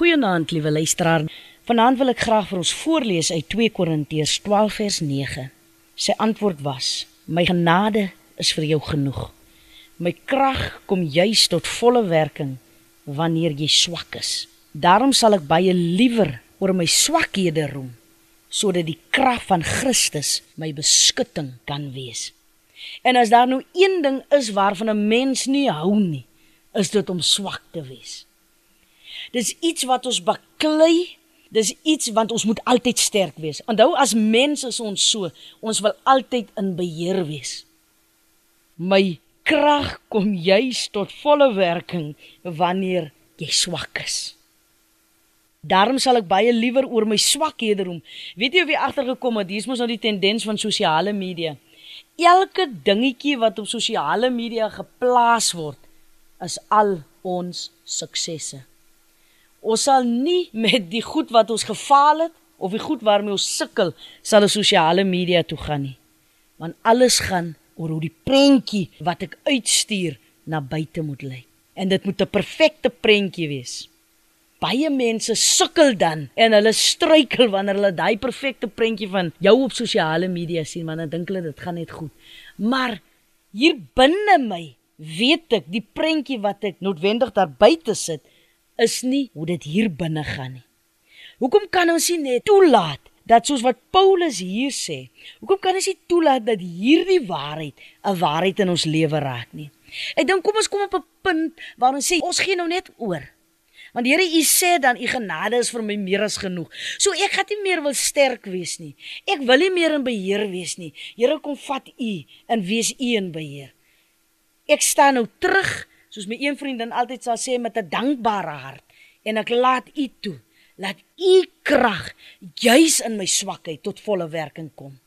Goeienaand, liewe luisteraar. Vanaand wil ek graag vir ons voorlees uit 2 Korintiërs 12 vers 9. Sy antwoord was: My genade is vir jou genoeg. My krag kom juis tot volle werking wanneer jy swak is. Daarom sal ek baie liewer oor my swakhede roem sodat die krag van Christus my beskutting kan wees. En as daar nou een ding is waarvan 'n mens nie hou nie, is dit om swak te wees. Dis iets wat ons baklei, dis iets want ons moet altyd sterk wees. Onthou as mense is ons so, ons wil altyd in beheer wees. My krag kom juis tot volle werking wanneer jy swak is. Daarom sal ek baie liewer oor my swakhede roem. Weet jy of jy agtergekom het, hier is mos nou die tendens van sosiale media. Elke dingetjie wat op sosiale media geplaas word, is al ons suksesse. Ons sal nie met die goed wat ons gefaal het of die goed waarmee ons sukkel, sal op sosiale media toe gaan nie. Want alles gaan oor hoe die prentjie wat ek uitstuur na buite moet lyk. En dit moet 'n perfekte prentjie wees baie mense sukkel dan en hulle struikel wanneer hulle daai perfekte prentjie van jou op sosiale media sien want dan dink hulle dit gaan net goed. Maar hier binne my weet ek die prentjie wat ek noodwendig daar buite sit is nie hoe dit hier binne gaan nie. Hoekom kan ons nie net toelaat dat soos wat Paulus hier sê, hoekom kan ons nie toelaat dat hierdie waarheid 'n waarheid in ons lewe raak nie? Ek dink kom ons kom op 'n punt waar ons sê ons gee nou net oor. Want Here, U sê dan U genade is vir my meer as genoeg. So ek gaan nie meer wil sterk wees nie. Ek wil nie meer in beheer wees nie. Here, kom vat U en wees U in beheer. Ek staan nou terug, soos my een vriendin altyd sal sê met 'n dankbare hart en ek laat U toe. Laat U krag juis in my swakheid tot volle werking kom.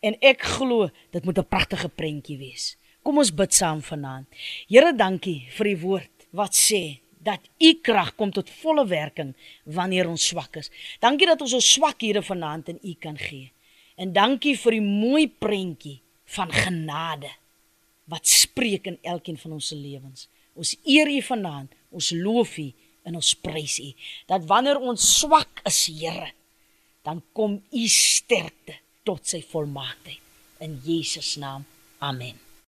En ek glo dit moet 'n pragtige prentjie wees. Kom ons bid saam vanaand. Here, dankie vir die woord wat sê dat u krag kom tot volle werking wanneer ons swak is. Dankie dat ons ons swakhede vanaand in u kan gee. En dankie vir die mooi prentjie van genade wat spreek in elkeen van ons se lewens. Ons eer u vanaand, ons loof u en ons prys u dat wanneer ons swak is, Here, dan kom u sterkte tot sy volmaaktheid in Jesus naam. Amen.